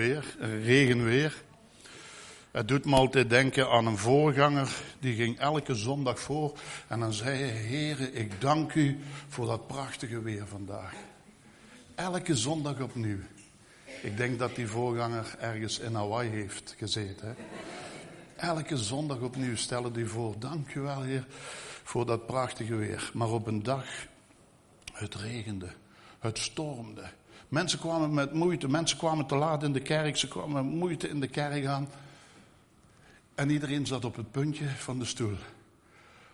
weer, regenweer. Het doet me altijd denken aan een voorganger, die ging elke zondag voor en dan zei hij, heren, ik dank u voor dat prachtige weer vandaag. Elke zondag opnieuw. Ik denk dat die voorganger ergens in Hawaii heeft gezeten. Elke zondag opnieuw stellen die voor, dank u wel heer voor dat prachtige weer. Maar op een dag, het regende, het stormde. Mensen kwamen met moeite, mensen kwamen te laat in de kerk, ze kwamen met moeite in de kerk aan. En iedereen zat op het puntje van de stoel.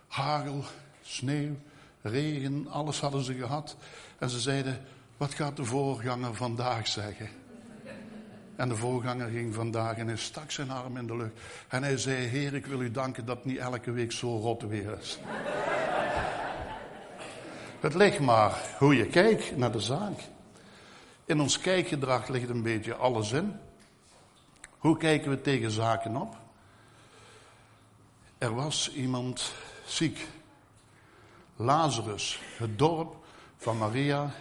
Hagel, sneeuw, regen, alles hadden ze gehad. En ze zeiden, wat gaat de voorganger vandaag zeggen? En de voorganger ging vandaag en hij stak zijn arm in de lucht. En hij zei, Heer, ik wil u danken dat het niet elke week zo rot weer is. het ligt maar hoe je kijkt naar de zaak. In ons kijkgedrag ligt een beetje alles in. Hoe kijken we tegen zaken op? Er was iemand ziek. Lazarus, het dorp van Maria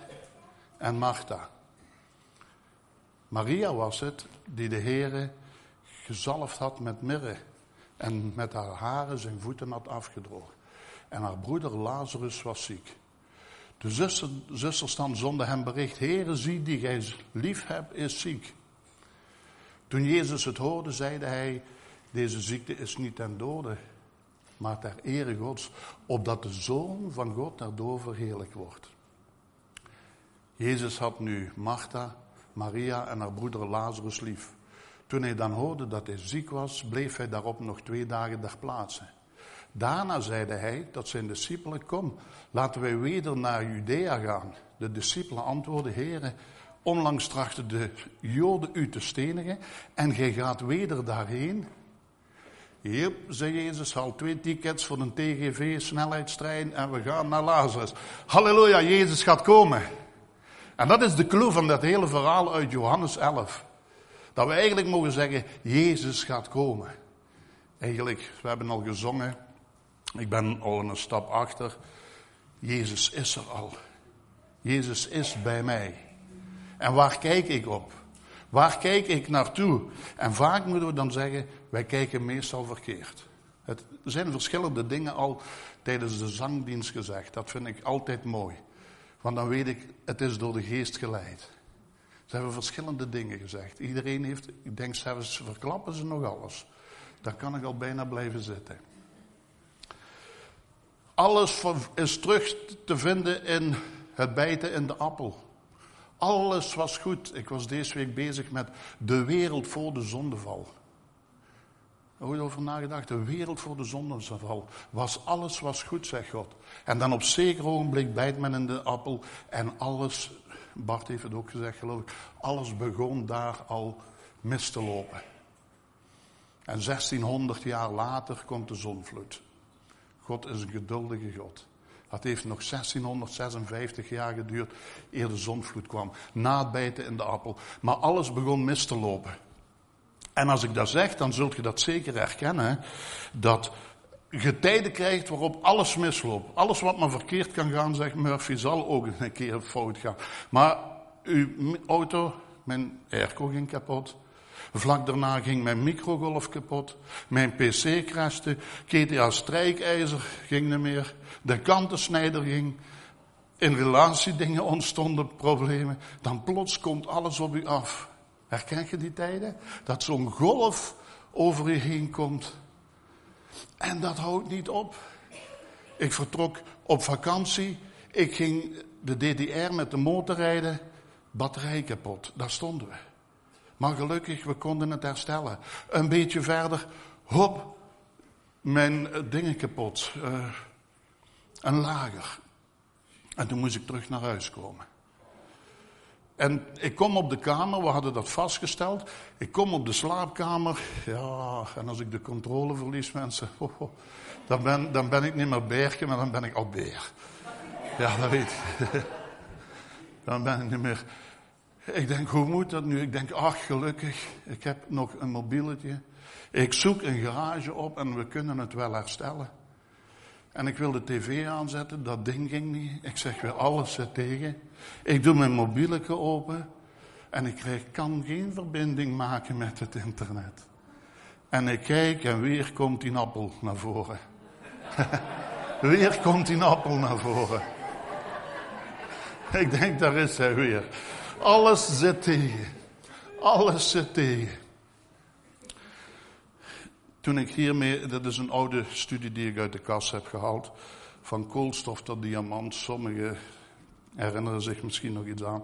en Martha. Maria was het die de Heere gezalfd had met mirre en met haar haren zijn voeten had afgedroogd. En haar broeder Lazarus was ziek. De zuster, zusters dan zonden hem bericht, Heere zie die gij lief hebt is ziek. Toen Jezus het hoorde, zeide hij, deze ziekte is niet ten dode, maar ter ere Gods, opdat de Zoon van God daardoor verheerlijk wordt. Jezus had nu Martha, Maria en haar broeder Lazarus lief. Toen hij dan hoorde dat hij ziek was, bleef hij daarop nog twee dagen ter plaatse. Daarna zeide hij tot zijn discipelen, kom, laten wij weder naar Judea gaan. De discipelen antwoordden, heren, onlangs trachten de Joden u te stenigen en gij gaat weder daarheen. Hier, zei Jezus, haal twee tickets voor een TGV snelheidstrein en we gaan naar Lazarus. Halleluja, Jezus gaat komen. En dat is de clue van dat hele verhaal uit Johannes 11. Dat we eigenlijk mogen zeggen, Jezus gaat komen. Eigenlijk, we hebben al gezongen, ik ben al een stap achter. Jezus is er al. Jezus is bij mij. En waar kijk ik op? Waar kijk ik naartoe? En vaak moeten we dan zeggen, wij kijken meestal verkeerd. Het, zijn verschillende dingen al tijdens de zangdienst gezegd. Dat vind ik altijd mooi. Want dan weet ik, het is door de geest geleid. Ze hebben verschillende dingen gezegd. Iedereen heeft, ik denk zelfs, verklappen ze nog alles. Daar kan ik al bijna blijven zitten. Alles is terug te vinden in het bijten in de appel. Alles was goed. Ik was deze week bezig met de wereld voor de zondeval. Je over nagedacht? De wereld voor de zondeval. Was alles was goed, zegt God. En dan op zeker ogenblik bijt men in de appel en alles, Bart heeft het ook gezegd geloof ik, alles begon daar al mis te lopen. En 1600 jaar later komt de zonvloed. God is een geduldige God. Dat heeft nog 1656 jaar geduurd eer de zonvloed kwam. Na het bijten in de appel. Maar alles begon mis te lopen. En als ik dat zeg, dan zult je dat zeker herkennen. Dat je tijden krijgt waarop alles misloopt. Alles wat maar verkeerd kan gaan, zegt Murphy, zal ook een keer fout gaan. Maar uw auto, mijn airco ging kapot. Vlak daarna ging mijn microgolf kapot. Mijn pc crashte. GTA strijkijzer ging niet meer. De kantensnijder ging. In relatiedingen ontstonden problemen. Dan plots komt alles op u af. Herken je die tijden? Dat zo'n golf over je heen komt. En dat houdt niet op. Ik vertrok op vakantie. Ik ging de DDR met de motor rijden. Batterij kapot. Daar stonden we. Maar gelukkig, we konden het herstellen. Een beetje verder, hop, mijn eh, dingen kapot. Uh, een lager. En toen moest ik terug naar huis komen. En ik kom op de kamer, we hadden dat vastgesteld. Ik kom op de slaapkamer. Ja, en als ik de controle verlies, mensen. dan, ben, dan ben ik niet meer bergje, maar dan ben ik al beer. Ja, dat weet ik. dan ben ik niet meer. Ik denk, hoe moet dat nu? Ik denk, ach, gelukkig, ik heb nog een mobieletje. Ik zoek een garage op en we kunnen het wel herstellen. En ik wil de tv aanzetten, dat ding ging niet. Ik zeg weer alles tegen. Ik doe mijn mobieletje open. En ik krijg, kan geen verbinding maken met het internet. En ik kijk en weer komt die appel naar voren. weer komt die appel naar voren. Ik denk, daar is hij weer. Alles zit tegen. Alles zit tegen. Toen ik hiermee, dat is een oude studie die ik uit de kast heb gehaald, van koolstof tot diamant. Sommigen herinneren zich misschien nog iets aan.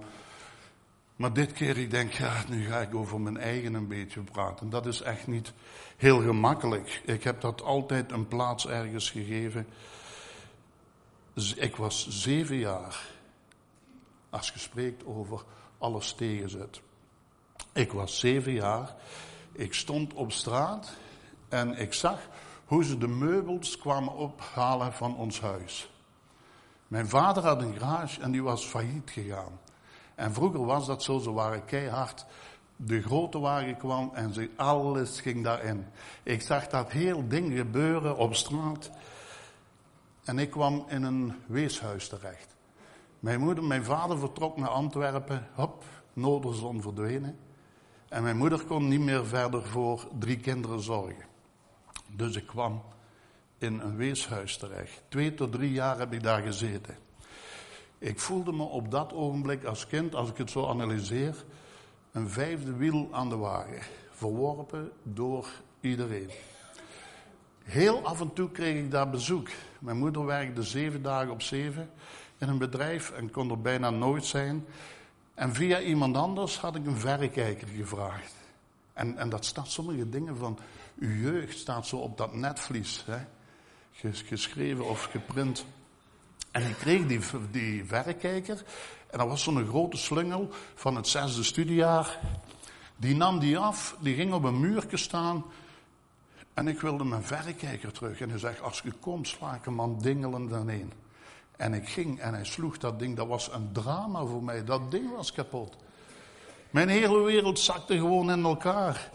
Maar dit keer, ik denk, ja, nu ga ik over mijn eigen een beetje praten. Dat is echt niet heel gemakkelijk. Ik heb dat altijd een plaats ergens gegeven. Ik was zeven jaar, als je spreekt over alles tegenzet. Ik was zeven jaar, ik stond op straat en ik zag hoe ze de meubels kwamen ophalen van ons huis. Mijn vader had een garage en die was failliet gegaan. En vroeger was dat zo, ze waren keihard. De grote wagen kwam en ze, alles ging daarin. Ik zag dat heel ding gebeuren op straat. En ik kwam in een weeshuis terecht. Mijn moeder, mijn vader vertrok naar Antwerpen. Hop, Noorderzon verdwenen. En mijn moeder kon niet meer verder voor drie kinderen zorgen. Dus ik kwam in een weeshuis terecht. Twee tot drie jaar heb ik daar gezeten. Ik voelde me op dat ogenblik als kind, als ik het zo analyseer, een vijfde wiel aan de wagen. Verworpen door iedereen. Heel af en toe kreeg ik daar bezoek. Mijn moeder werkte zeven dagen op zeven in een bedrijf en kon er bijna nooit zijn. En via iemand anders had ik een verrekijker gevraagd. En, en dat staat sommige dingen van uw jeugd staat zo op dat netvlies. Hè? Geschreven of geprint. En ik kreeg die, die verrekijker. En dat was zo'n grote slungel van het zesde studiejaar. Die nam die af, die ging op een muurtje staan. En ik wilde mijn verrekijker terug. En hij zegt, als je komt, sla ik hem aan dingelen daarheen. En ik ging en hij sloeg dat ding. Dat was een drama voor mij. Dat ding was kapot. Mijn hele wereld zakte gewoon in elkaar.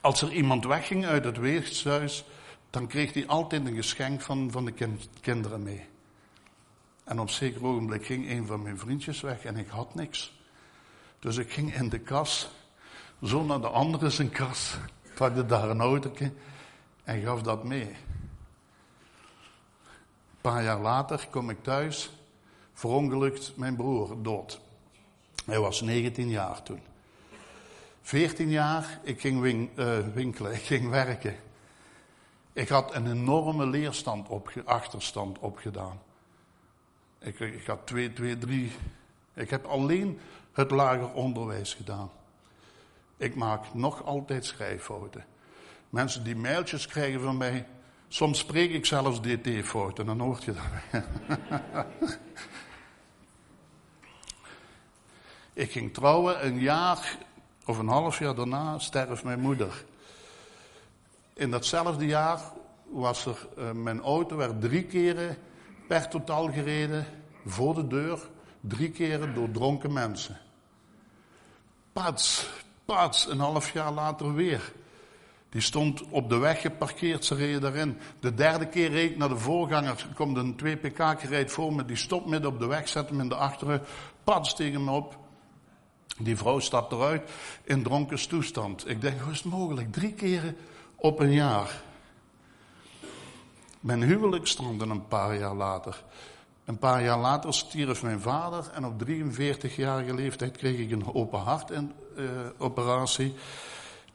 Als er iemand wegging uit het weeshuis, dan kreeg hij altijd een geschenk van, van de kinderen mee. En op zeker ogenblik ging een van mijn vriendjes weg en ik had niks. Dus ik ging in de kas, zo naar de andere zijn kas, pakte daar een autootje en gaf dat mee. Paar jaar later kom ik thuis, verongelukt mijn broer dood. Hij was 19 jaar toen. 14 jaar, ik ging uh, winkelen, ik ging werken. Ik had een enorme leerstand op, achterstand opgedaan. Ik, ik had twee, twee, drie. Ik heb alleen het lager onderwijs gedaan. Ik maak nog altijd schrijffouten. Mensen die mailtjes krijgen van mij, soms spreek ik zelfs dt-fouten, dan hoort je dat. ik ging trouwen, een jaar of een half jaar daarna sterft mijn moeder. In datzelfde jaar was er, uh, mijn auto werd drie keren per totaal gereden voor de deur. Drie keren door dronken mensen. Pats, pats, een half jaar later weer. Die stond op de weg geparkeerd, ze reden daarin. De derde keer reed ik naar de voorganger. Er komt een 2 pk gereed voor me, die stopt midden op de weg, zet hem in de achteren. Pats tegen me op. Die vrouw stapt eruit in dronken toestand. Ik denk, hoe is het mogelijk? Drie keren op een jaar. Mijn huwelijk stond een paar jaar later. Een paar jaar later stierf mijn vader en op 43-jarige leeftijd kreeg ik een open hartoperatie.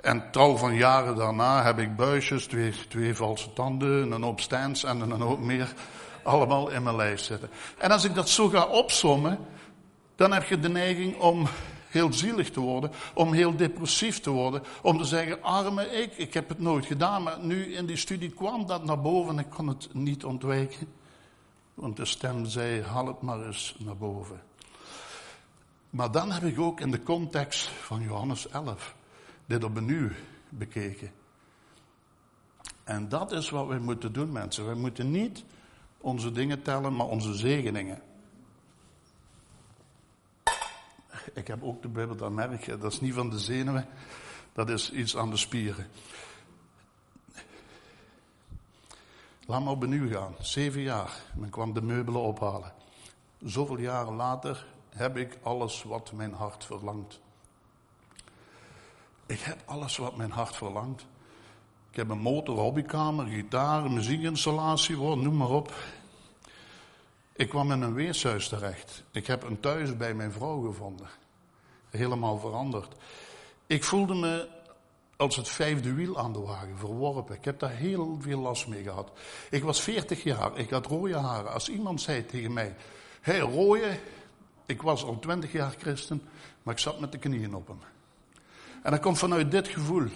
En tal van jaren daarna heb ik buisjes, twee, twee valse tanden, een hoop stands en een hoop meer allemaal in mijn lijf zitten. En als ik dat zo ga opsommen, dan heb je de neiging om heel zielig te worden, om heel depressief te worden, om te zeggen, arme ik, ik heb het nooit gedaan, maar nu in die studie kwam dat naar boven en ik kon het niet ontwijken. Want de stem zei, haal het maar eens naar boven. Maar dan heb ik ook in de context van Johannes 11 dit opnieuw bekeken. En dat is wat we moeten doen, mensen. We moeten niet onze dingen tellen, maar onze zegeningen. Ik heb ook de Bijbel, dat merk. Dat is niet van de zenuwen, dat is iets aan de spieren. Laat maar opnieuw gaan. Zeven jaar. Men kwam de meubelen ophalen. Zoveel jaren later heb ik alles wat mijn hart verlangt. Ik heb alles wat mijn hart verlangt. Ik heb een motor, hobbykamer, gitaar, muziekinstallatie, noem maar op. Ik kwam in een weeshuis terecht. Ik heb een thuis bij mijn vrouw gevonden. Helemaal veranderd. Ik voelde me als het vijfde wiel aan de wagen, verworpen. Ik heb daar heel veel last mee gehad. Ik was 40 jaar, ik had rode haren. Als iemand zei tegen mij, hé hey, rode, ik was al 20 jaar christen, maar ik zat met de knieën op hem. En dat komt vanuit dit gevoel.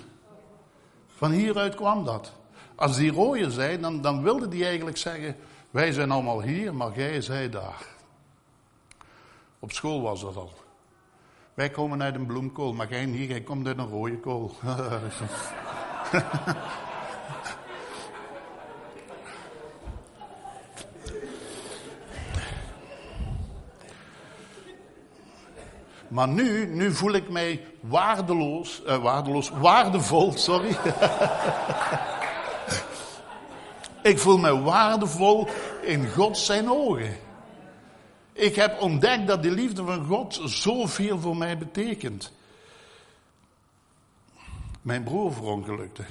Van hieruit kwam dat. Als die rode zei, dan, dan wilde die eigenlijk zeggen, wij zijn allemaal hier, maar jij zij daar. Op school was dat al. Wij komen uit een bloemkool, maar jij niet, jij komt uit een rode kool. Maar nu, nu voel ik mij waardeloos, uh, waardeloos, waardevol, sorry. ik voel mij waardevol in God zijn ogen. Ik heb ontdekt dat de liefde van God zoveel voor mij betekent. Mijn broer verongelukte.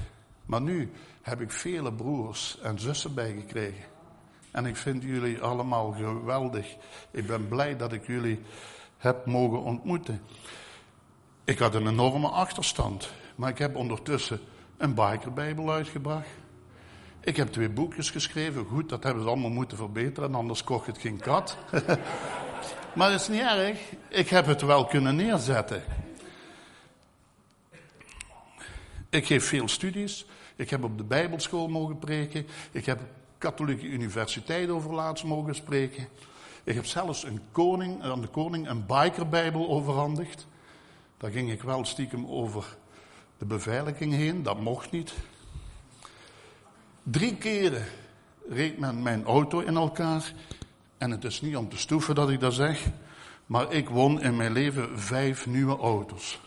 Maar nu heb ik vele broers en zussen bijgekregen. En ik vind jullie allemaal geweldig. Ik ben blij dat ik jullie heb mogen ontmoeten. Ik had een enorme achterstand. Maar ik heb ondertussen een bikerbijbel uitgebracht. Ik heb twee boekjes geschreven. Goed, dat hebben ze allemaal moeten verbeteren, anders kocht het geen kat. maar dat is niet erg. Ik heb het wel kunnen neerzetten. Ik geef veel studies. Ik heb op de Bijbelschool mogen preken. Ik heb katholieke universiteit over laatst mogen spreken. Ik heb zelfs een koning, aan de koning een bikerbijbel overhandigd. Daar ging ik wel stiekem over de beveiliging heen. Dat mocht niet. Drie keren reed men mijn auto in elkaar. En het is niet om te stoeven dat ik dat zeg. Maar ik won in mijn leven vijf nieuwe auto's.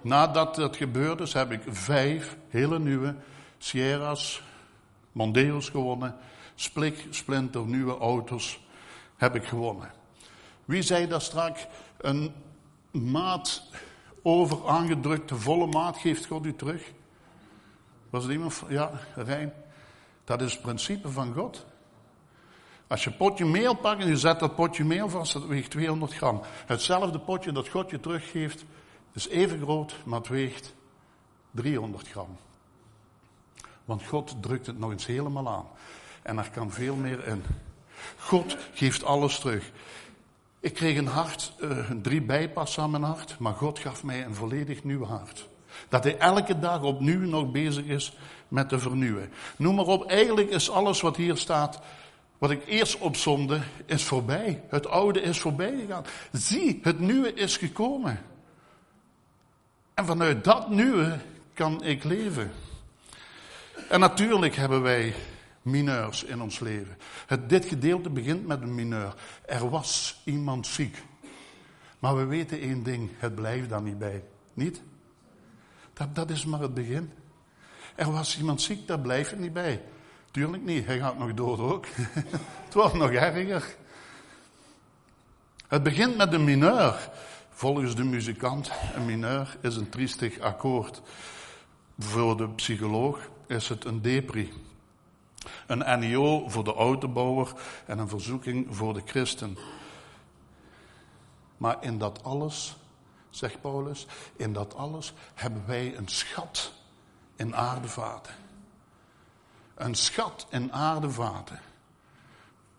Nadat dat gebeurde is, heb ik vijf hele nieuwe Sierra's, Mondeo's gewonnen. Splik, splinter, nieuwe auto's heb ik gewonnen. Wie zei dat straks? Een maat over aangedrukte volle maat geeft God u terug. Was het iemand? Ja, Rijn. Dat is het principe van God. Als je potje meel pakt en je zet dat potje meel vast, dat weegt 200 gram. Hetzelfde potje dat God je teruggeeft, is even groot, maar het weegt 300 gram. Want God drukt het nog eens helemaal aan. En er kan veel meer in. God geeft alles terug. Ik kreeg een hart, uh, drie bijpassen aan mijn hart, maar God gaf mij een volledig nieuw hart. Dat hij elke dag opnieuw nog bezig is met te vernieuwen. Noem maar op, eigenlijk is alles wat hier staat, wat ik eerst opzonde, is voorbij. Het oude is voorbij gegaan. Zie, het nieuwe is gekomen. En vanuit dat nieuwe kan ik leven. En natuurlijk hebben wij mineurs in ons leven. Het, dit gedeelte begint met een mineur. Er was iemand ziek. Maar we weten één ding, het blijft daar niet bij. Niet? Dat, dat is maar het begin. Er was iemand ziek, daar blijft het niet bij. Tuurlijk niet, hij gaat nog dood ook. het wordt nog erger. Het begint met een mineur. Volgens de muzikant, een mineur is een triestig akkoord. Voor de psycholoog is het een depri. Een NIO voor de autobouwer en een verzoeking voor de christen. Maar in dat alles, zegt Paulus, in dat alles hebben wij een schat in aardevaten. Een schat in aardevaten.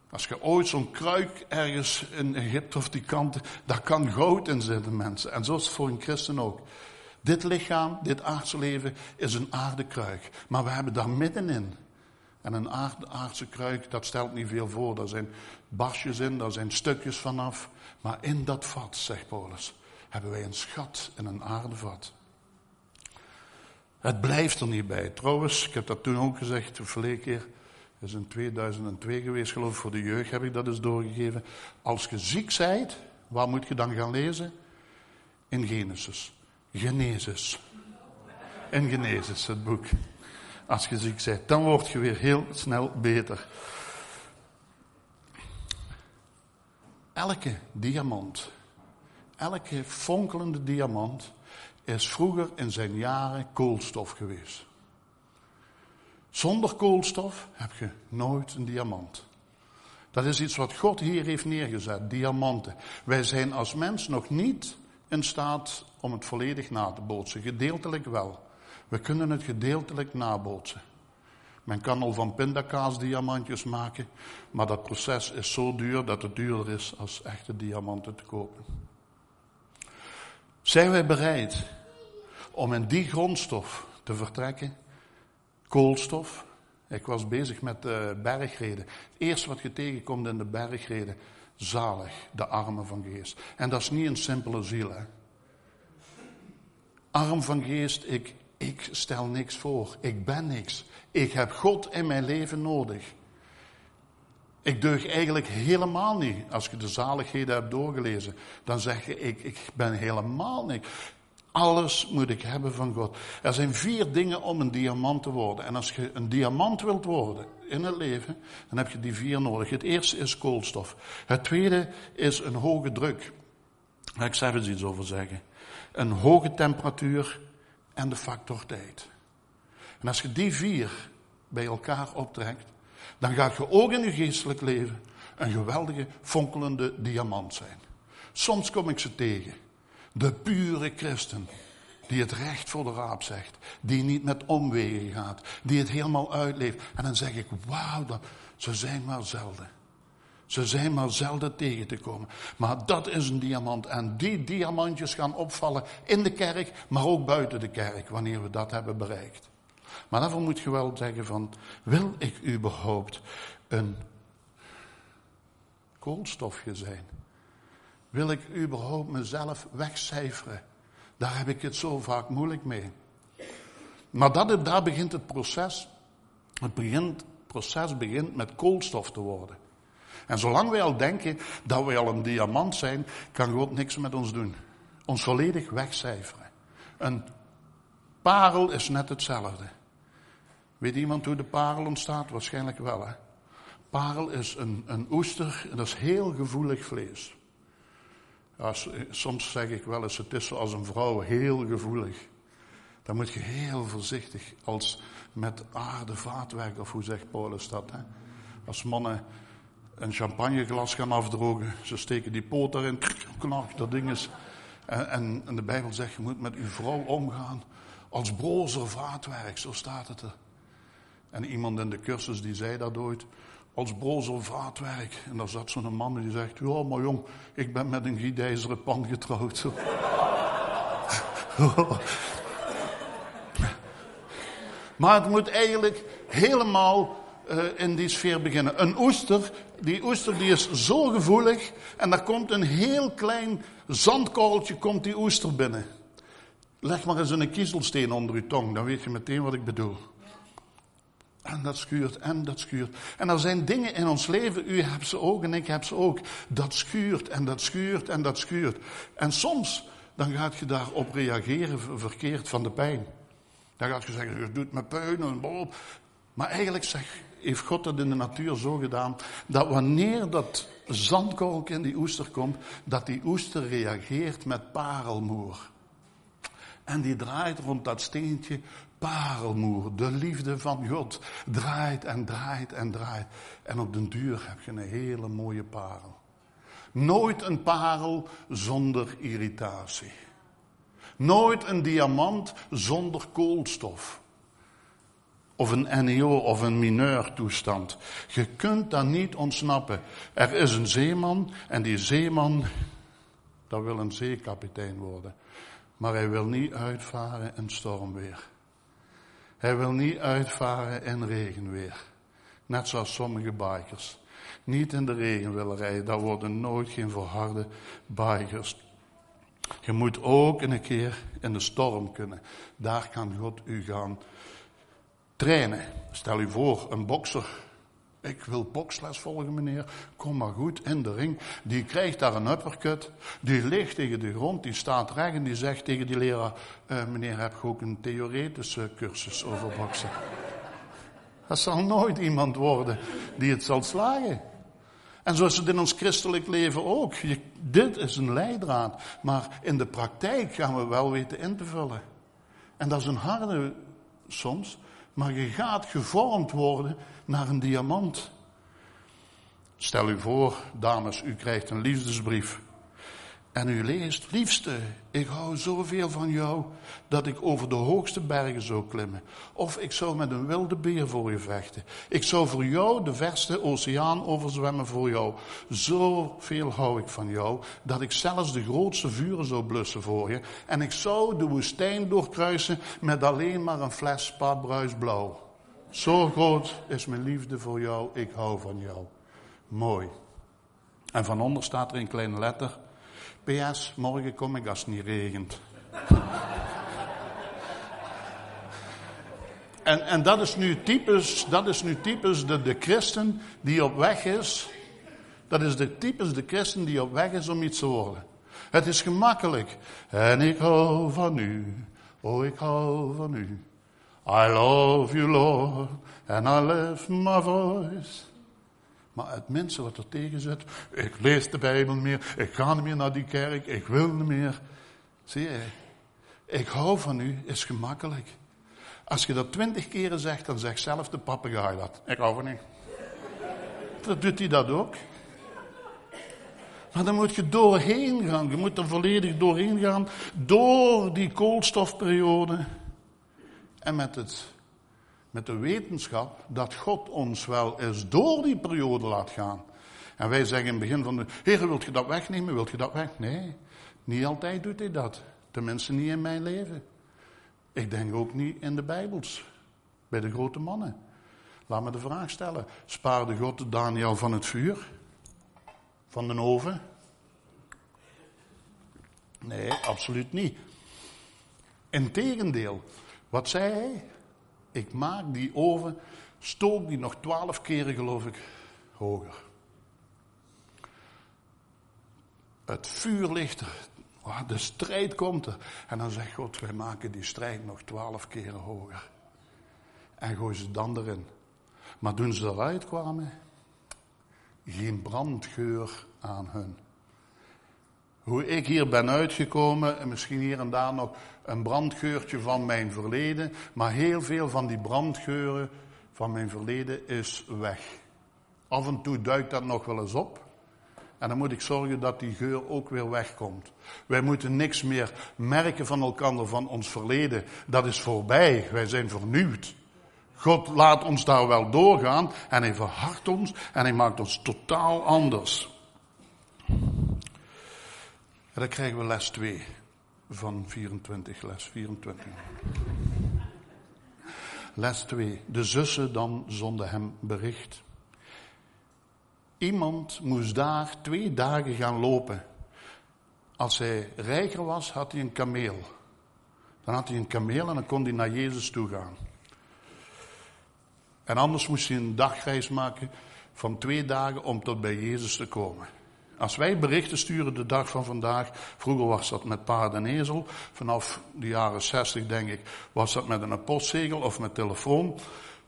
Als je ooit zo'n kruik ergens in Egypte of die kanten, daar kan goud in zitten, mensen. En zo is het voor een christen ook. Dit lichaam, dit aardse leven, is een aardekruik. Maar we hebben daar middenin en een aardse kruik, dat stelt niet veel voor. Daar zijn basjes in, daar zijn stukjes vanaf. Maar in dat vat, zegt Paulus, hebben wij een schat in een aardevat. Het blijft er niet bij. Trouwens, ik heb dat toen ook gezegd, de verleden keer. Dat is in 2002 geweest, geloof ik, voor de jeugd heb ik dat eens doorgegeven. Als je ziek bent, waar moet je dan gaan lezen? In Genesis. Genesis. In Genesis, het boek als je ziek bent. Dan word je weer heel snel beter. elke diamant, elke fonkelende diamant is vroeger in zijn jaren koolstof geweest. Zonder koolstof heb je nooit een diamant. Dat is iets wat God hier heeft neergezet, diamanten. Wij zijn als mens nog niet in staat om het volledig na te bootsen. Gedeeltelijk wel. We kunnen het gedeeltelijk nabootsen. Men kan al van pindakaas diamantjes maken, maar dat proces is zo duur dat het duurder is als echte diamanten te kopen. Zijn wij bereid om in die grondstof te vertrekken? Koolstof. Ik was bezig met de bergreden. Het eerste wat je tegenkomt in de bergreden, zalig, de armen van geest. En dat is niet een simpele ziel. Hè? Arm van geest, ik, ik stel niks voor. Ik ben niks. Ik heb God in mijn leven nodig. Ik deug eigenlijk helemaal niet. Als je de zaligheden hebt doorgelezen, dan zeg je, ik, ik ben helemaal niks. Alles moet ik hebben van God. Er zijn vier dingen om een diamant te worden. En als je een diamant wilt worden in het leven, dan heb je die vier nodig. Het eerste is koolstof. Het tweede is een hoge druk. Daar ik zelf iets over zeggen. Een hoge temperatuur en de factor tijd. En als je die vier bij elkaar optrekt, dan gaat je ook in je geestelijk leven een geweldige fonkelende diamant zijn. Soms kom ik ze tegen. De pure christen. Die het recht voor de raap zegt. Die niet met omwegen gaat. Die het helemaal uitleeft. En dan zeg ik, wauw, ze zijn maar zelden. Ze zijn maar zelden tegen te komen. Maar dat is een diamant. En die diamantjes gaan opvallen in de kerk, maar ook buiten de kerk, wanneer we dat hebben bereikt. Maar daarvoor moet je wel zeggen van, wil ik überhaupt een koolstofje zijn? Wil ik überhaupt mezelf wegcijferen? Daar heb ik het zo vaak moeilijk mee. Maar dat, daar begint het proces. Het, begint, het proces begint met koolstof te worden. En zolang wij al denken dat wij al een diamant zijn, kan God niks met ons doen. Ons volledig wegcijferen. Een parel is net hetzelfde. Weet iemand hoe de parel ontstaat? Waarschijnlijk wel, hè? Parel is een, een oester en dat is heel gevoelig vlees. Ja, soms zeg ik wel eens, het is zoals een vrouw, heel gevoelig. Dan moet je heel voorzichtig, als met aarde vaatwerk, of hoe zegt Paulus dat, hè? Als mannen een champagneglas gaan afdrogen. Ze steken die poot erin, knak, dat ding is. En, en, de Bijbel zegt, je moet met uw vrouw omgaan als brozer vaatwerk, zo staat het er. En iemand in de cursus die zei dat ooit, als brozer vaatwerk. En daar zat zo'n man die zegt, ja maar jong, ik ben met een giedijzeren pan getrouwd. maar het moet eigenlijk helemaal uh, in die sfeer beginnen. Een oester, die oester die is zo gevoelig en daar komt een heel klein zandkorreltje komt die oester binnen. Leg maar eens een kiezelsteen onder uw tong, dan weet je meteen wat ik bedoel. En dat schuurt en dat schuurt. En er zijn dingen in ons leven, u hebt ze ook en ik heb ze ook. Dat schuurt en dat schuurt en dat schuurt. En soms, dan gaat je daarop reageren verkeerd van de pijn. Dan gaat je zeggen, je doet me pijn en. Maar eigenlijk zeg, heeft God het in de natuur zo gedaan, dat wanneer dat zandkorreltje in die oester komt, dat die oester reageert met parelmoer. En die draait rond dat steentje parelmoer, de liefde van God, draait en draait en draait. En op den duur heb je een hele mooie parel. Nooit een parel zonder irritatie. Nooit een diamant zonder koolstof. Of een NEO of een mineurtoestand. Je kunt daar niet ontsnappen. Er is een zeeman en die zeeman, dat wil een zeekapitein worden. Maar hij wil niet uitvaren in stormweer. Hij wil niet uitvaren in regenweer. Net zoals sommige bikers. Niet in de regen willen rijden. Dat worden nooit geen verharde bikers. Je moet ook een keer in de storm kunnen. Daar kan God u gaan trainen. Stel u voor, een bokser. Ik wil boksles volgen, meneer. Kom maar goed in de ring. Die krijgt daar een uppercut. Die ligt tegen de grond. Die staat recht en die zegt tegen die leraar: uh, Meneer, heb je ook een theoretische cursus over boksen? Dat zal nooit iemand worden die het zal slagen. En zo is het in ons christelijk leven ook. Dit is een leidraad. Maar in de praktijk gaan we wel weten in te vullen. En dat is een harde soms. Maar je gaat gevormd worden naar een diamant. Stel u voor, dames, u krijgt een liefdesbrief. En u leest, liefste, ik hou zoveel van jou dat ik over de hoogste bergen zou klimmen. Of ik zou met een wilde beer voor je vechten. Ik zou voor jou de verste oceaan overzwemmen voor jou. Zoveel hou ik van jou dat ik zelfs de grootste vuren zou blussen voor je. En ik zou de woestijn doorkruisen met alleen maar een fles spaatbruisblauw. Zo groot is mijn liefde voor jou, ik hou van jou. Mooi. En van onder staat er in kleine letter PS, morgen kom ik als het niet regent. en, en dat is nu typisch, dat is nu typisch de, de christen die op weg is. Dat is de typisch de christen die op weg is om iets te worden. Het is gemakkelijk. En ik hou van u. Oh, ik hou van u. I love you, Lord. And I lift my voice. Maar het minste wat er tegen zit, ik lees de Bijbel meer, ik ga niet meer naar die kerk, ik wil niet meer. Zie je, ik hou van u, is gemakkelijk. Als je dat twintig keren zegt, dan zegt zelf de papegaai dat. Ik hou van u. Dan doet hij dat ook. Maar dan moet je doorheen gaan. Je moet er volledig doorheen gaan. Door die koolstofperiode. En met het met de wetenschap dat God ons wel eens door die periode laat gaan. En wij zeggen in het begin van de, Heer, wilt je dat wegnemen? Wilt je dat weg? Nee, niet altijd doet hij dat. Tenminste niet in mijn leven. Ik denk ook niet in de Bijbels. Bij de grote mannen. Laat me de vraag stellen. Spaarde God Daniel van het vuur? Van de oven? Nee, absoluut niet. Integendeel. Wat zei hij? Ik maak die oven, stook die nog twaalf keren geloof ik hoger. Het vuur ligt er, de strijd komt er. En dan zegt God, wij maken die strijd nog twaalf keren hoger. En gooi ze dan erin. Maar toen ze eruit kwamen, geen brandgeur aan hun. Hoe ik hier ben uitgekomen, en misschien hier en daar nog een brandgeurtje van mijn verleden, maar heel veel van die brandgeuren van mijn verleden is weg. Af en toe duikt dat nog wel eens op. En dan moet ik zorgen dat die geur ook weer wegkomt. Wij moeten niks meer merken van elkaar, van ons verleden. Dat is voorbij. Wij zijn vernieuwd. God laat ons daar wel doorgaan en hij verhardt ons en hij maakt ons totaal anders. En dan krijgen we les 2 van 24, les 24. Les 2. De zussen dan zonden hem bericht. Iemand moest daar twee dagen gaan lopen. Als hij rijker was, had hij een kameel. Dan had hij een kameel en dan kon hij naar Jezus toe gaan. En anders moest hij een dagreis maken van twee dagen om tot bij Jezus te komen. Als wij berichten sturen de dag van vandaag, vroeger was dat met paard en ezel, vanaf de jaren 60 denk ik, was dat met een postzegel of met telefoon.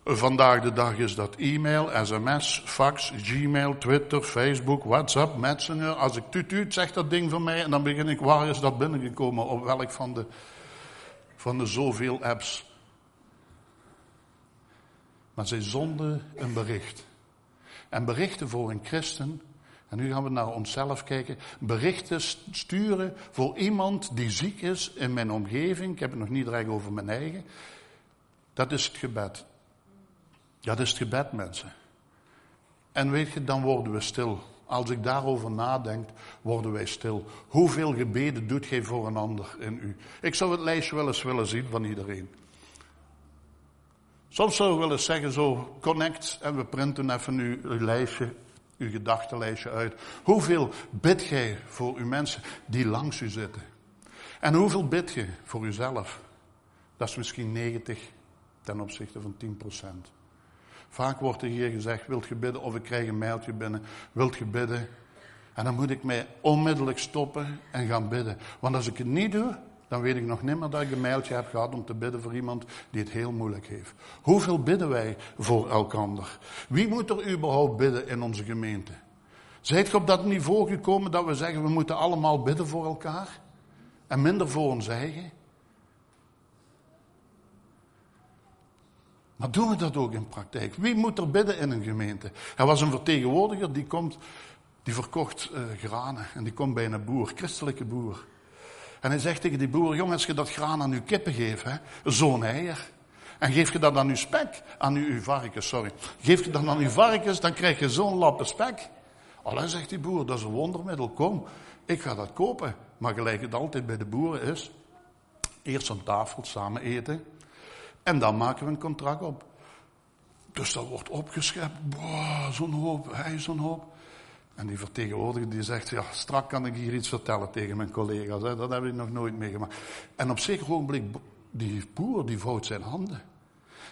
Vandaag de dag is dat e-mail, sms, fax, gmail, twitter, facebook, whatsapp, messenger. Als ik tuut tuut zegt dat ding van mij en dan begin ik, waar is dat binnengekomen? Op welk van de, van de zoveel apps? Maar zij zonden een bericht. En berichten voor een christen en nu gaan we naar onszelf kijken. Berichten sturen voor iemand die ziek is in mijn omgeving. Ik heb het nog niet direct over mijn eigen. Dat is het gebed. Dat is het gebed, mensen. En weet je, dan worden we stil. Als ik daarover nadenk, worden wij stil. Hoeveel gebeden doet gij voor een ander in u? Ik zou het lijstje wel eens willen zien van iedereen. Soms zou ik willen zeggen zo, connect en we printen even nu uw lijstje uw gedachtenlijstje uit. Hoeveel bid gij voor uw mensen die langs u zitten? En hoeveel bid je voor uzelf? Dat is misschien 90 ten opzichte van 10 procent. Vaak wordt er hier gezegd, wilt je bidden? Of ik krijg een mailtje binnen, wilt je bidden? En dan moet ik mij onmiddellijk stoppen en gaan bidden. Want als ik het niet doe, dan weet ik nog niet meer dat ik een mailtje heb gehad om te bidden voor iemand die het heel moeilijk heeft. Hoeveel bidden wij voor elkander? Wie moet er überhaupt bidden in onze gemeente? Zijt je op dat niveau gekomen dat we zeggen we moeten allemaal bidden voor elkaar en minder voor ons eigen? Maar doen we dat ook in praktijk? Wie moet er bidden in een gemeente? Er was een vertegenwoordiger die komt, die verkocht uh, granen en die komt bij een boer, christelijke boer. En hij zegt tegen die boer, jongens, als je dat graan aan uw kippen geeft, zo'n eier. En geef je dat aan uw spek, aan uw, varkens, sorry. Geef je dat aan uw varkens, dan krijg je zo'n lappe spek. Alleen zegt die boer, dat is een wondermiddel, kom, ik ga dat kopen. Maar gelijk het altijd bij de boeren is, eerst aan tafel samen eten. En dan maken we een contract op. Dus dat wordt opgeschept. Boah, zo'n hoop, hij zo'n hoop. En die vertegenwoordiger die zegt, ja, strak kan ik hier iets vertellen tegen mijn collega's. Hè. Dat heb ik nog nooit meegemaakt. En op zeker ogenblik, die boer, die vouwt zijn handen.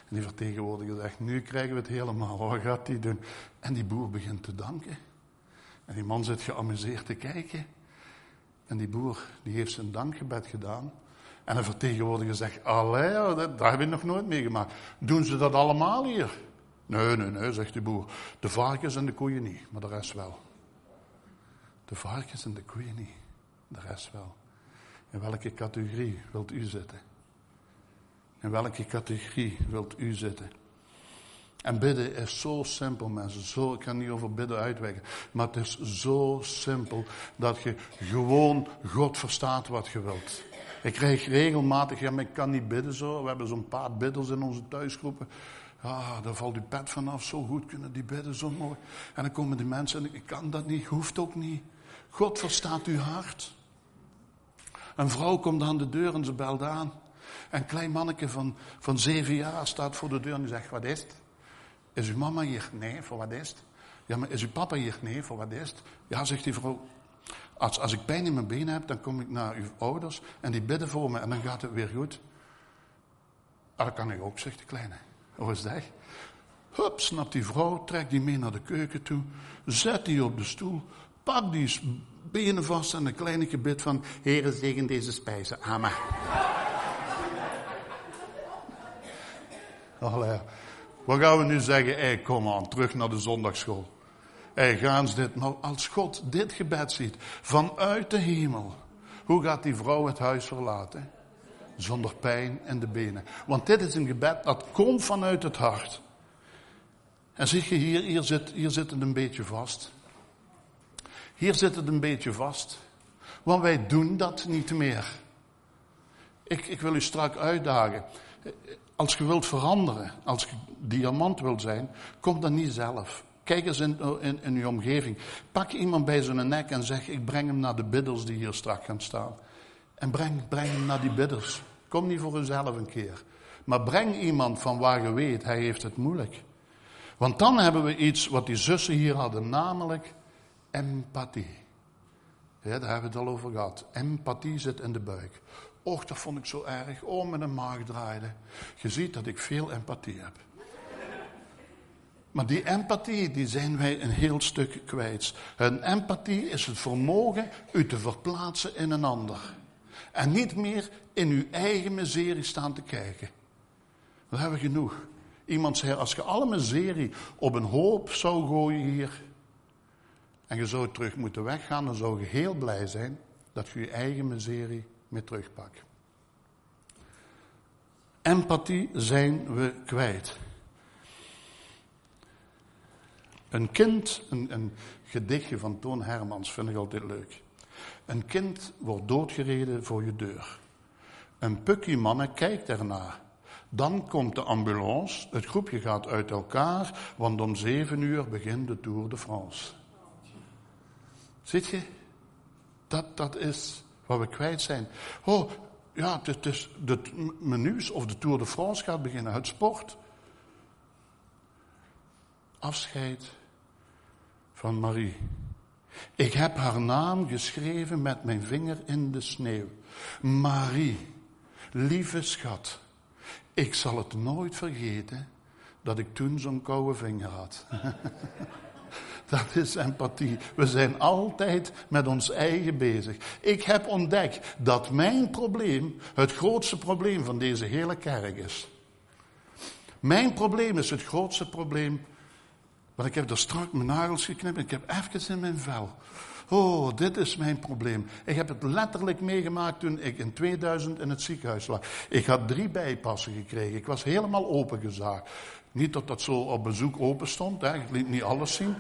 En die vertegenwoordiger zegt, nu krijgen we het helemaal. Wat gaat die doen? En die boer begint te danken. En die man zit geamuseerd te kijken. En die boer, die heeft zijn dankgebed gedaan. En de vertegenwoordiger zegt, allee, dat, dat heb ik nog nooit meegemaakt. Doen ze dat allemaal hier? Nee, nee, nee, zegt de boer. De varkens en de koeien niet, maar de rest wel. De varkens en de koeien niet, de rest wel. In welke categorie wilt u zitten? In welke categorie wilt u zitten? En bidden is zo simpel, mensen. Zo, ik kan niet over bidden uitwekken. Maar het is zo simpel dat je gewoon God verstaat wat je wilt. Ik krijg regelmatig, ja, ik kan niet bidden zo. We hebben zo'n paar bidders in onze thuisgroepen. Ja, daar valt uw pet vanaf. Zo goed kunnen die bidden, zo mooi. En dan komen die mensen en ik kan dat niet, hoeft ook niet. God verstaat uw hart. Een vrouw komt aan de deur en ze belt aan. Een klein manneke van, van zeven jaar staat voor de deur en zegt, wat is het? Is uw mama hier? Nee, voor wat is het? Ja, maar is uw papa hier? Nee, voor wat is het? Ja, zegt die vrouw, als, als ik pijn in mijn benen heb, dan kom ik naar uw ouders en die bidden voor me en dan gaat het weer goed. Ah, dat kan ik ook, zegt de kleine. Hoe is dat? Hup, snapt die vrouw, trekt die mee naar de keuken toe, zet die op de stoel, pak die benen vast en een kleine gebed van, Heere, zegen deze spijzen. Amen. Allee. Wat gaan we nu zeggen? Hey, kom aan, terug naar de zondagschool. Hey, gaan ze dit. Maar als God dit gebed ziet, vanuit de hemel, hoe gaat die vrouw het huis verlaten? Zonder pijn in de benen. Want dit is een gebed dat komt vanuit het hart. En zie je hier, hier zit, hier zit het een beetje vast. Hier zit het een beetje vast. Want wij doen dat niet meer. Ik, ik wil u strak uitdagen. Als je wilt veranderen, als je diamant wilt zijn, kom dan niet zelf. Kijk eens in, in, in uw omgeving. Pak iemand bij zijn nek en zeg: Ik breng hem naar de bidders die hier straks gaan staan. En breng, breng hem naar die bidders. Kom niet voor uzelf een keer. Maar breng iemand van waar je weet, hij heeft het moeilijk. Want dan hebben we iets wat die zussen hier hadden, namelijk empathie. Ja, daar hebben we het al over gehad. Empathie zit in de buik. Och, dat vond ik zo erg. Oh, met een maag draaide. Je ziet dat ik veel empathie heb. Maar die empathie, die zijn wij een heel stuk kwijt. Een empathie is het vermogen u te verplaatsen in een ander. En niet meer in uw eigen miserie staan te kijken. We hebben genoeg. Iemand zei, als je alle miserie op een hoop zou gooien hier, en je zou terug moeten weggaan, dan zou je heel blij zijn dat je je eigen miserie mee terugpakt. Empathie zijn we kwijt. Een kind, een, een gedichtje van Toon Hermans vind ik altijd leuk. Een kind wordt doodgereden voor je deur. Een pukkie mannen kijkt ernaar. Dan komt de ambulance, het groepje gaat uit elkaar, want om zeven uur begint de Tour de France. Ziet je? Dat, dat is wat we kwijt zijn. Oh, ja, het is de menus of de Tour de France gaat beginnen, het sport. Afscheid van Marie. Ik heb haar naam geschreven met mijn vinger in de sneeuw. Marie, lieve schat, ik zal het nooit vergeten dat ik toen zo'n koude vinger had. Dat is empathie. We zijn altijd met ons eigen bezig. Ik heb ontdekt dat mijn probleem het grootste probleem van deze hele kerk is. Mijn probleem is het grootste probleem Want ik heb er strak mijn nagels geknipt. Ik heb even in mijn vel. Oh, dit is mijn probleem. Ik heb het letterlijk meegemaakt toen ik in 2000 in het ziekenhuis lag. Ik had drie bijpassen gekregen. Ik was helemaal opengezaagd. Niet dat dat zo op bezoek open stond, hè. ik liet niet alles zien.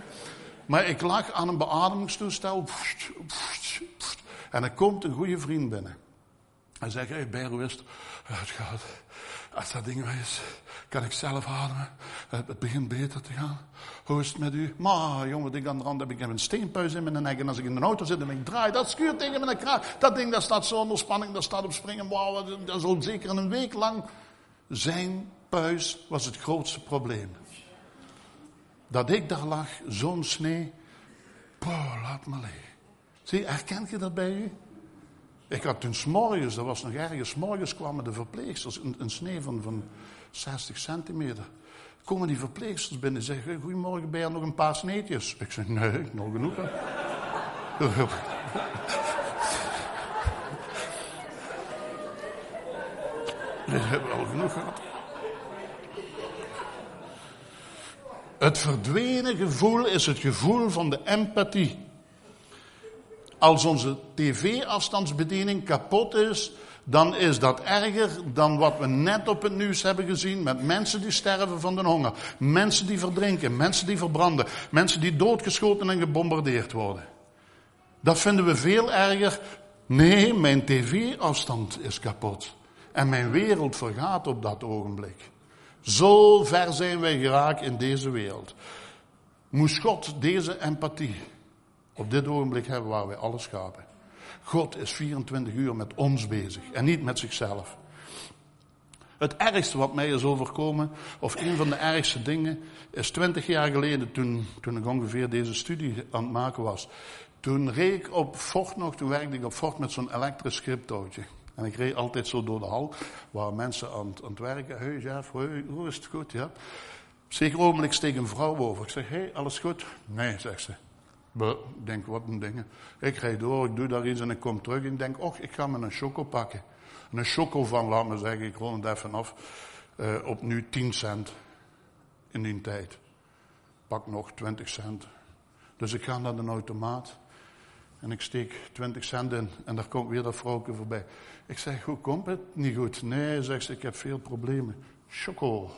Maar ik lag aan een beademingstoestel. En er komt een goede vriend binnen. Hij zegt, hey, het gaat. Als dat ding weg is, kan ik zelf ademen. Het begint beter te gaan. Hoe is het met u? Maar jongen, ik aan de rand heb ik een steenpuis in mijn nek. En als ik in de auto zit en ik draai, dat schuurt tegen mijn kraag. Dat ding, dat staat zo onder spanning, dat staat op springen. Wow, dat zal zeker een week lang. Zijn puis was het grootste probleem. Dat ik daar lag, zo'n snee. Poh, laat me liggen. Zie, herkent je dat bij u? Ik had toen s'morgens, dat was nog ergens, s'morgens kwamen de verpleegsters, een, snee van, van 60 centimeter. Komen die verpleegsters binnen en zeggen, goedemorgen, ben je nog een paar sneetjes? Ik zeg, nee, nog genoeg. We hebben al genoeg gehad. Het verdwenen gevoel is het gevoel van de empathie. Als onze tv-afstandsbediening kapot is, dan is dat erger dan wat we net op het nieuws hebben gezien met mensen die sterven van de honger, mensen die verdrinken, mensen die verbranden, mensen die doodgeschoten en gebombardeerd worden. Dat vinden we veel erger. Nee, mijn tv-afstand is kapot. En mijn wereld vergaat op dat ogenblik. Zo ver zijn wij geraakt in deze wereld. Moest God deze empathie op dit ogenblik hebben waar wij alles schapen. God is 24 uur met ons bezig en niet met zichzelf. Het ergste wat mij is overkomen, of een van de ergste dingen, is 20 jaar geleden, toen, toen ik ongeveer deze studie aan het maken was. Toen reed ik op Fort nog, toen werkte ik op Fort met zo'n elektrisch scriptootje. En ik reed altijd zo door de hal, waar mensen aan, het werken. Hé, Jeff, hoe is het goed? Ja. Zeker ogenblik steek een vrouw over. Ik zeg, hé, hey, alles goed? Nee, zegt ze. Ik denk, wat een dingen. Ik ga door, ik doe daar iets en ik kom terug. En ik denk, och, ik ga me een choco pakken. een choco van, laat me zeggen, ik rond het even af. Uh, op nu 10 cent. In die tijd. Pak nog 20 cent. Dus ik ga naar de automaat. En ik steek 20 cent in. En daar komt weer dat vrouwke voorbij. Ik zeg, hoe komt het? Niet goed. Nee, zegt ze, ik heb veel problemen. Choco.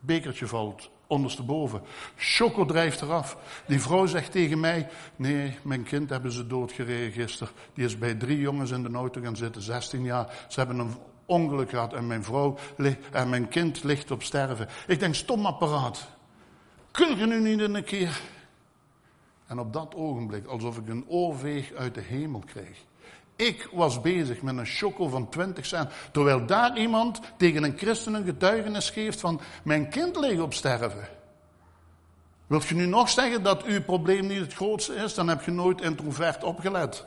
Bekertje valt ondersteboven. Choco drijft eraf. Die vrouw zegt tegen mij, nee, mijn kind hebben ze doodgereden gisteren. Die is bij drie jongens in de auto gaan zitten, 16 jaar. Ze hebben een ongeluk gehad en mijn vrouw en mijn kind ligt op sterven. Ik denk, stom apparaat. Kun je nu niet een keer? En op dat ogenblik, alsof ik een oorveeg uit de hemel kreeg. Ik was bezig met een choco van 20 cent. Terwijl daar iemand tegen een christen een getuigenis geeft van mijn kind ligt op sterven. Wilt je nu nog zeggen dat uw probleem niet het grootste is? Dan heb je nooit introvert opgelet.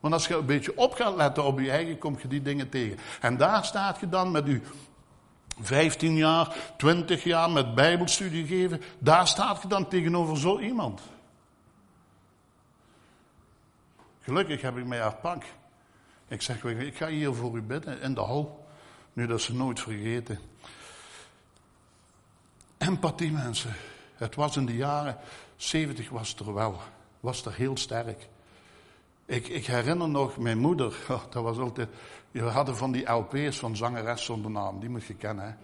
Want als je een beetje op gaat letten op je eigen, kom je die dingen tegen. En daar staat je dan met uw 15 jaar, 20 jaar met bijbelstudie geven. Daar staat je dan tegenover zo iemand. Gelukkig heb ik mij haar pak. Ik zeg, ik ga hier voor u bidden in de hal. Nu dat ze nooit vergeten. Empathie mensen. Het was in de jaren 70 was het er wel. Was er heel sterk. Ik, ik herinner nog mijn moeder. Oh, dat was altijd. We hadden van die LP's van zangeres zonder naam. Die moet je kennen. Hè?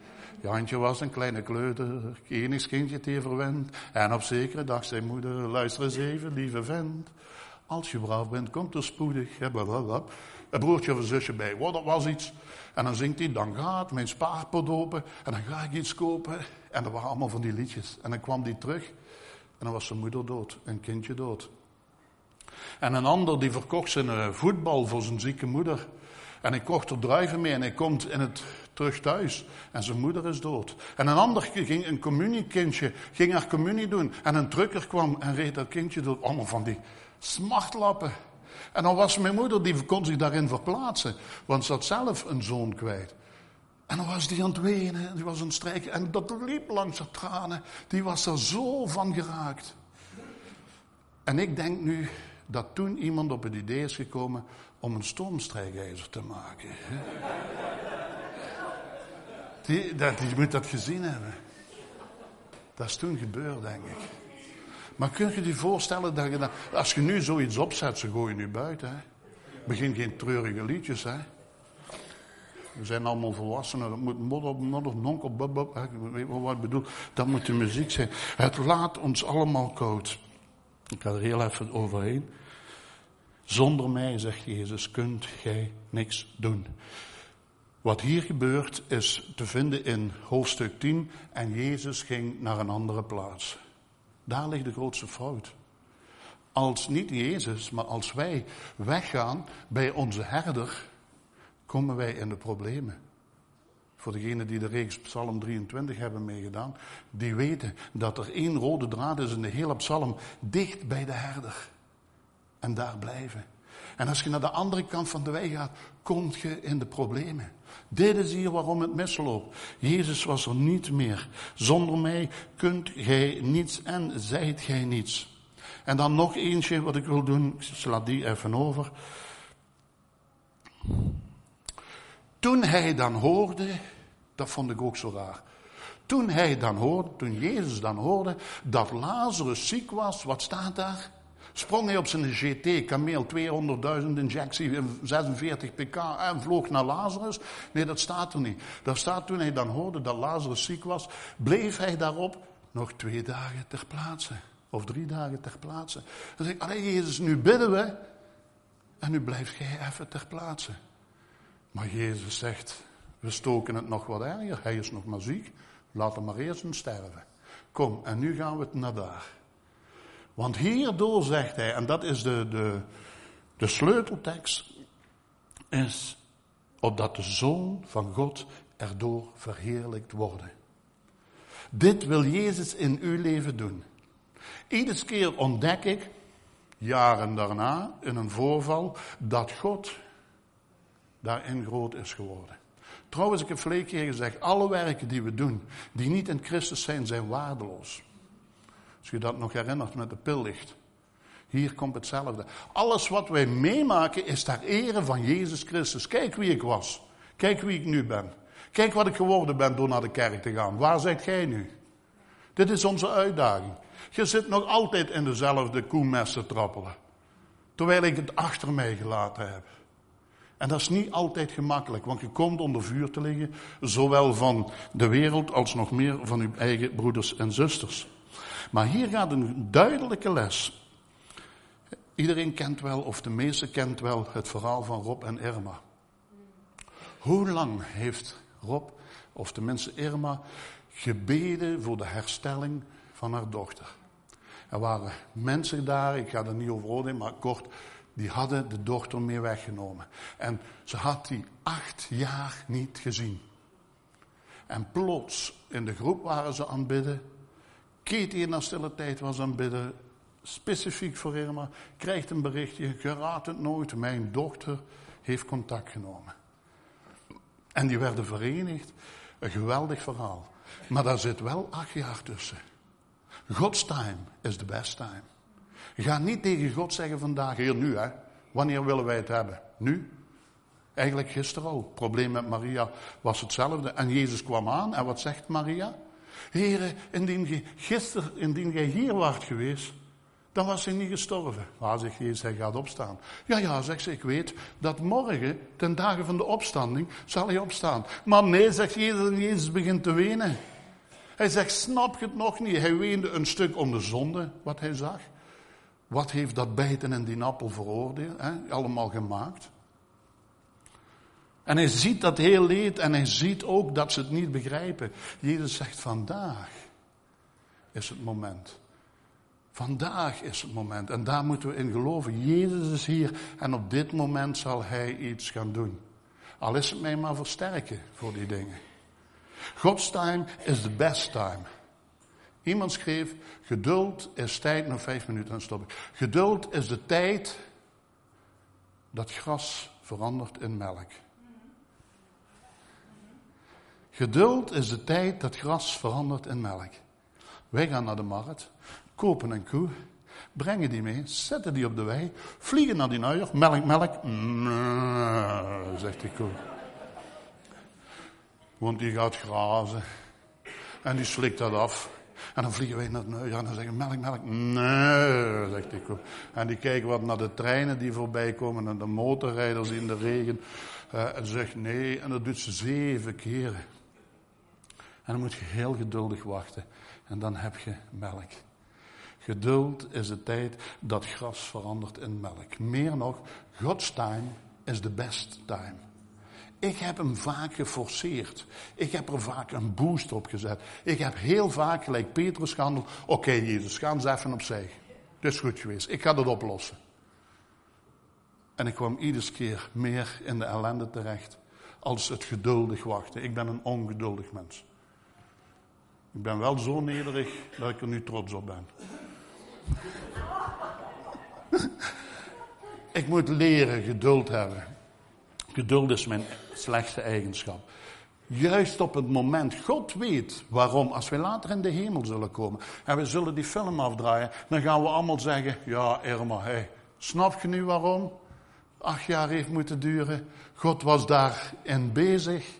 Jantje was een kleine kleuter. Enigskindje te verwend. En op zekere dag zei moeder: luister eens even, lieve vent. Als je braaf bent, komt er spoedig. Een broertje of een zusje bij. Wat, dat was iets. En dan zingt hij, dan gaat mijn spaarpot open. En dan ga ik iets kopen. En dat waren allemaal van die liedjes. En dan kwam die terug. En dan was zijn moeder dood. Een kindje dood. En een ander die verkocht zijn eh, voetbal voor zijn zieke moeder. En hij kocht er druiven mee en hij komt in het terug thuis. En zijn moeder is dood. En een ander ging, een communiekindje, ging haar communie doen. En een trucker kwam en reed dat kindje dood. Allemaal van die smartlappen. En dan was mijn moeder, die kon zich daarin verplaatsen. Want ze had zelf een zoon kwijt. En dan was die aan het wenen, die was aan het strijken. En dat liep langs haar tranen. Die was er zo van geraakt. En ik denk nu dat toen iemand op het idee is gekomen om een stoomstrijkijzer te maken. Die, die moet dat gezien hebben. Dat is toen gebeurd, denk ik. Maar kun je je voorstellen dat je dat, als je nu zoiets opzet, ze gooien nu buiten. Hè? Begin geen treurige liedjes, hè. We zijn allemaal volwassenen. Dat moet modder, nonkel, bub, Weet je wat ik bedoel? Dat moet de muziek zijn. Het laat ons allemaal koud. Ik ga er heel even overheen. Zonder mij, zegt Jezus, kunt gij niks doen. Wat hier gebeurt is te vinden in hoofdstuk 10 en Jezus ging naar een andere plaats. Daar ligt de grootste fout. Als niet Jezus, maar als wij weggaan bij onze herder, komen wij in de problemen. Voor degenen die de reeks Psalm 23 hebben meegedaan, die weten dat er één rode draad is in de hele psalm, dicht bij de herder. En daar blijven. En als je naar de andere kant van de weg gaat, kom je in de problemen. Dit is hier waarom het misloopt. Jezus was er niet meer. Zonder mij kunt gij niets en zijt gij niets. En dan nog eentje wat ik wil doen. Ik sla die even over. Toen hij dan hoorde, dat vond ik ook zo raar. Toen hij dan hoorde, toen Jezus dan hoorde dat Lazarus ziek was, wat staat daar? Sprong hij op zijn GT, kameel 200.000 injectie, 46 pk en vloog naar Lazarus? Nee, dat staat er niet. Daar staat toen hij dan hoorde dat Lazarus ziek was, bleef hij daarop nog twee dagen ter plaatse. Of drie dagen ter plaatse. Dan zeg ik, allee Jezus, nu bidden we. En nu blijft jij even ter plaatse. Maar Jezus zegt, we stoken het nog wat erger. Hij is nog maar ziek. Laat hem maar eerst sterven. Kom, en nu gaan we het naar daar. Want hierdoor zegt hij, en dat is de, de, de sleuteltekst, is opdat de Zoon van God erdoor verheerlijkt worden. Dit wil Jezus in uw leven doen. Iedere keer ontdek ik, jaren daarna, in een voorval, dat God daarin groot is geworden. Trouwens, ik heb verleden keer gezegd, alle werken die we doen, die niet in Christus zijn, zijn waardeloos. Als je dat nog herinnert met de pillicht. Hier komt hetzelfde. Alles wat wij meemaken is ter ere van Jezus Christus. Kijk wie ik was. Kijk wie ik nu ben. Kijk wat ik geworden ben door naar de kerk te gaan. Waar zijt gij nu? Dit is onze uitdaging. Je zit nog altijd in dezelfde koemes te trappelen. Terwijl ik het achter mij gelaten heb. En dat is niet altijd gemakkelijk, want je komt onder vuur te liggen, zowel van de wereld als nog meer van uw eigen broeders en zusters. Maar hier gaat een duidelijke les. Iedereen kent wel, of de meeste kent wel, het verhaal van Rob en Irma. Hoe lang heeft Rob, of tenminste Irma, gebeden voor de herstelling van haar dochter? Er waren mensen daar, ik ga er niet over oordelen, maar kort, die hadden de dochter mee weggenomen. En ze had die acht jaar niet gezien. En plots, in de groep waren ze aan het bidden. Katie in haar stille tijd was aan het bidden. Specifiek voor Irma. Krijgt een berichtje, je raadt het nooit. Mijn dochter heeft contact genomen. En die werden verenigd. Een geweldig verhaal. Maar daar zit wel acht jaar tussen. God's time is the best time. Ga niet tegen God zeggen vandaag, hier nu hè. Wanneer willen wij het hebben? Nu? Eigenlijk gisteren al. Het probleem met Maria was hetzelfde. En Jezus kwam aan en wat zegt Maria? Heren, indien, je, gisteren, indien jij hier waart geweest, dan was hij niet gestorven. Maar zegt Jezus, hij gaat opstaan. Ja, ja, zegt ze, ik weet dat morgen, ten dagen van de opstanding, zal hij opstaan. Maar nee, zegt Jezus, en Jezus begint te wenen. Hij zegt, snap je het nog niet? Hij weende een stuk om de zonde, wat hij zag. Wat heeft dat bijten en die appel veroordeeld, hè? allemaal gemaakt? En hij ziet dat heel leed en hij ziet ook dat ze het niet begrijpen. Jezus zegt, vandaag is het moment. Vandaag is het moment en daar moeten we in geloven. Jezus is hier en op dit moment zal hij iets gaan doen. Al is het mij maar versterken voor die dingen. God's time is the best time. Iemand schreef, geduld is tijd, nog vijf minuten dan stop ik. Geduld is de tijd dat gras verandert in melk. Geduld is de tijd dat gras verandert in melk. Wij gaan naar de markt, kopen een koe, brengen die mee, zetten die op de wei, vliegen naar die uier, melk, melk, zegt die koe. Want die gaat grazen en die slikt dat af. En dan vliegen wij naar het ja, en dan zeggen melk, melk. Nee, zegt ik. En die kijken wat naar de treinen die voorbij komen en de motorrijders in de regen. Uh, en zegt nee, en dat doet ze zeven keren. En dan moet je heel geduldig wachten. En dan heb je melk. Geduld is de tijd dat gras verandert in melk. Meer nog, God's time is the best time. Ik heb hem vaak geforceerd. Ik heb er vaak een boost op gezet. Ik heb heel vaak, gelijk Petrus gehandeld. Oké, Jezus, ga eens even opzij. Het is goed geweest. Ik ga dat oplossen. En ik kwam iedere keer meer in de ellende terecht. Als het geduldig wachten. Ik ben een ongeduldig mens. Ik ben wel zo nederig dat ik er nu trots op ben. ik moet leren geduld hebben. Geduld is mijn slechtste eigenschap. Juist op het moment, God weet waarom, als we later in de hemel zullen komen en we zullen die film afdraaien, dan gaan we allemaal zeggen, ja Irma, hey, snap je nu waarom? Acht jaar heeft moeten duren. God was daarin bezig.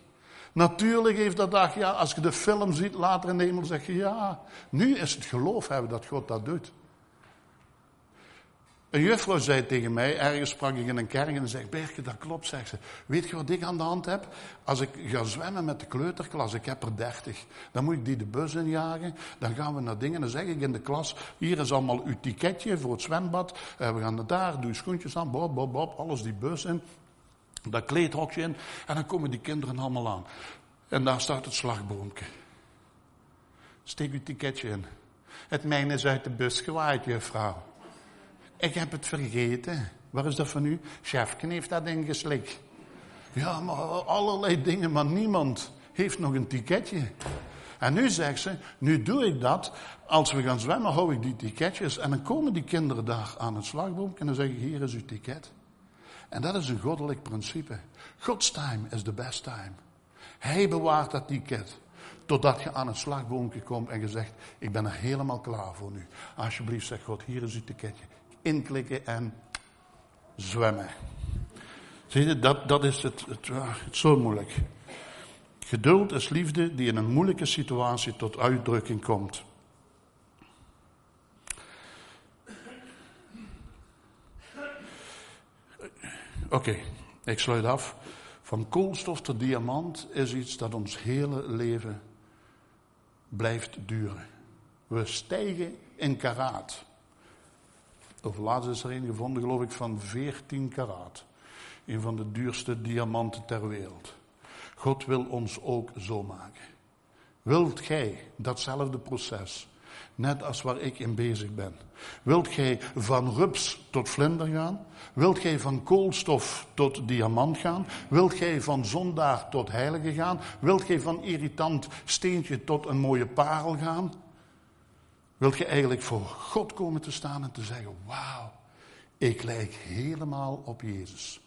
Natuurlijk heeft dat acht jaar, als je de film ziet later in de hemel, zeg je ja, nu is het geloof hebben dat God dat doet. Een juffrouw zei tegen mij, ergens sprak ik in een kerk en zei, Berke, dat klopt, zegt ze. Weet je wat ik aan de hand heb? Als ik ga zwemmen met de kleuterklas, ik heb er dertig, dan moet ik die de bus injagen, dan gaan we naar dingen, dan zeg ik in de klas, hier is allemaal uw ticketje voor het zwembad, we gaan naar daar, doe je schoentjes aan, bob, bob, bob, alles die bus in, dat kleedhokje in, en dan komen die kinderen allemaal aan. En daar staat het slagboomje. Steek uw ticketje in. Het mijne is uit de bus gewaaid, juffrouw. Ik heb het vergeten. Waar is dat van u? Chefken heeft dat ingeslikt. Ja, maar allerlei dingen, maar niemand heeft nog een ticketje. En nu zegt ze, nu doe ik dat. Als we gaan zwemmen, hou ik die ticketjes. En dan komen die kinderen daar aan het slagboom en dan zeg ik, hier is uw ticket. En dat is een goddelijk principe. God's time is the best time. Hij bewaart dat ticket. Totdat je aan het slagboompje komt en je zegt, ik ben er helemaal klaar voor nu. Alsjeblieft, zeg God, hier is uw ticketje inklikken en zwemmen. Zie je, dat, dat is het, het, het zo moeilijk. Geduld is liefde die in een moeilijke situatie tot uitdrukking komt. Oké, ik sluit af. Van koolstof tot diamant is iets dat ons hele leven blijft duren. We stijgen in karaat. Over laatst is er een gevonden, geloof ik, van 14 karaat. Een van de duurste diamanten ter wereld. God wil ons ook zo maken. Wilt gij datzelfde proces, net als waar ik in bezig ben? Wilt gij van rups tot vlinder gaan? Wilt gij van koolstof tot diamant gaan? Wilt gij van zondaar tot heilige gaan? Wilt gij van irritant steentje tot een mooie parel gaan? Wilt je eigenlijk voor God komen te staan en te zeggen: Wauw, ik lijk helemaal op Jezus.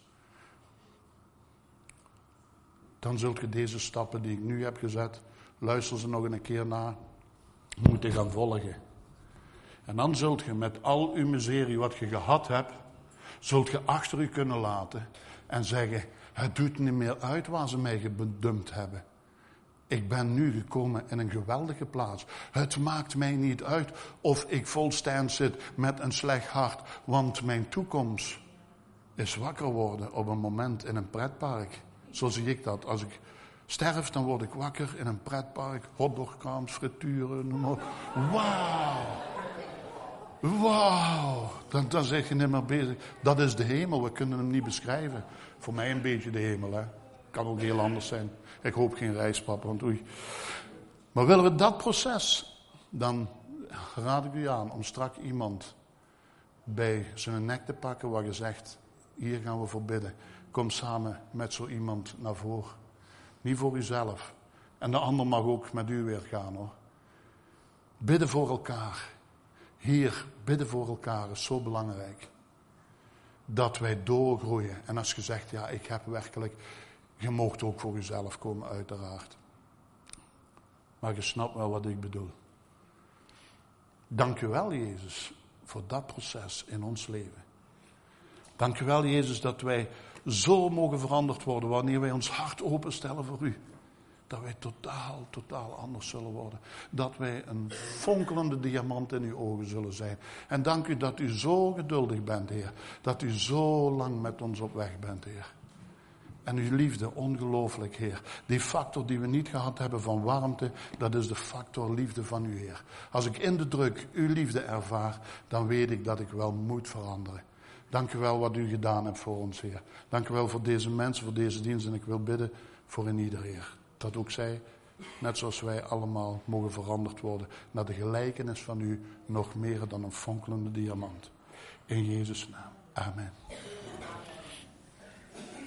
Dan zult je deze stappen die ik nu heb gezet, luister ze nog een keer na, moeten gaan volgen. En dan zult je met al uw miserie wat je gehad hebt, zult je achter u kunnen laten en zeggen: Het doet niet meer uit waar ze mij gedumpt hebben. Ik ben nu gekomen in een geweldige plaats. Het maakt mij niet uit of ik volstaan zit met een slecht hart, want mijn toekomst is wakker worden op een moment in een pretpark. Zo zie ik dat. Als ik sterf, dan word ik wakker in een pretpark, hotdogkrams, frituren, noem maar. Wauw! Wauw! Dan, dan zeg je niet meer bezig. Dat is de hemel, we kunnen hem niet beschrijven. Voor mij een beetje de hemel, hè. Kan ook heel anders zijn. Ik hoop geen reispap, want oei. Maar willen we dat proces, dan raad ik u aan om strak iemand bij zijn nek te pakken waar je zegt, hier gaan we voor bidden. Kom samen met zo iemand naar voren. Niet voor uzelf. En de ander mag ook met u weer gaan hoor. Bidden voor elkaar. Hier, bidden voor elkaar is zo belangrijk. Dat wij doorgroeien. En als je zegt, ja, ik heb werkelijk je mocht ook voor jezelf komen, uiteraard. Maar je snapt wel wat ik bedoel. Dank u wel, Jezus, voor dat proces in ons leven. Dank u wel, Jezus, dat wij zo mogen veranderd worden wanneer wij ons hart openstellen voor u. dat wij totaal, totaal anders zullen worden. Dat wij een fonkelende diamant in uw ogen zullen zijn. En dank u dat u zo geduldig bent, Heer. Dat u zo lang met ons op weg bent, Heer. En uw liefde, ongelooflijk, Heer. Die factor die we niet gehad hebben van warmte, dat is de factor liefde van u, Heer. Als ik in de druk uw liefde ervaar, dan weet ik dat ik wel moet veranderen. Dank u wel wat u gedaan hebt voor ons, Heer. Dank u wel voor deze mensen, voor deze dienst. En ik wil bidden voor in ieder, Heer. Dat ook zij, net zoals wij allemaal, mogen veranderd worden naar de gelijkenis van u, nog meer dan een fonkelende diamant. In Jezus' naam. Amen.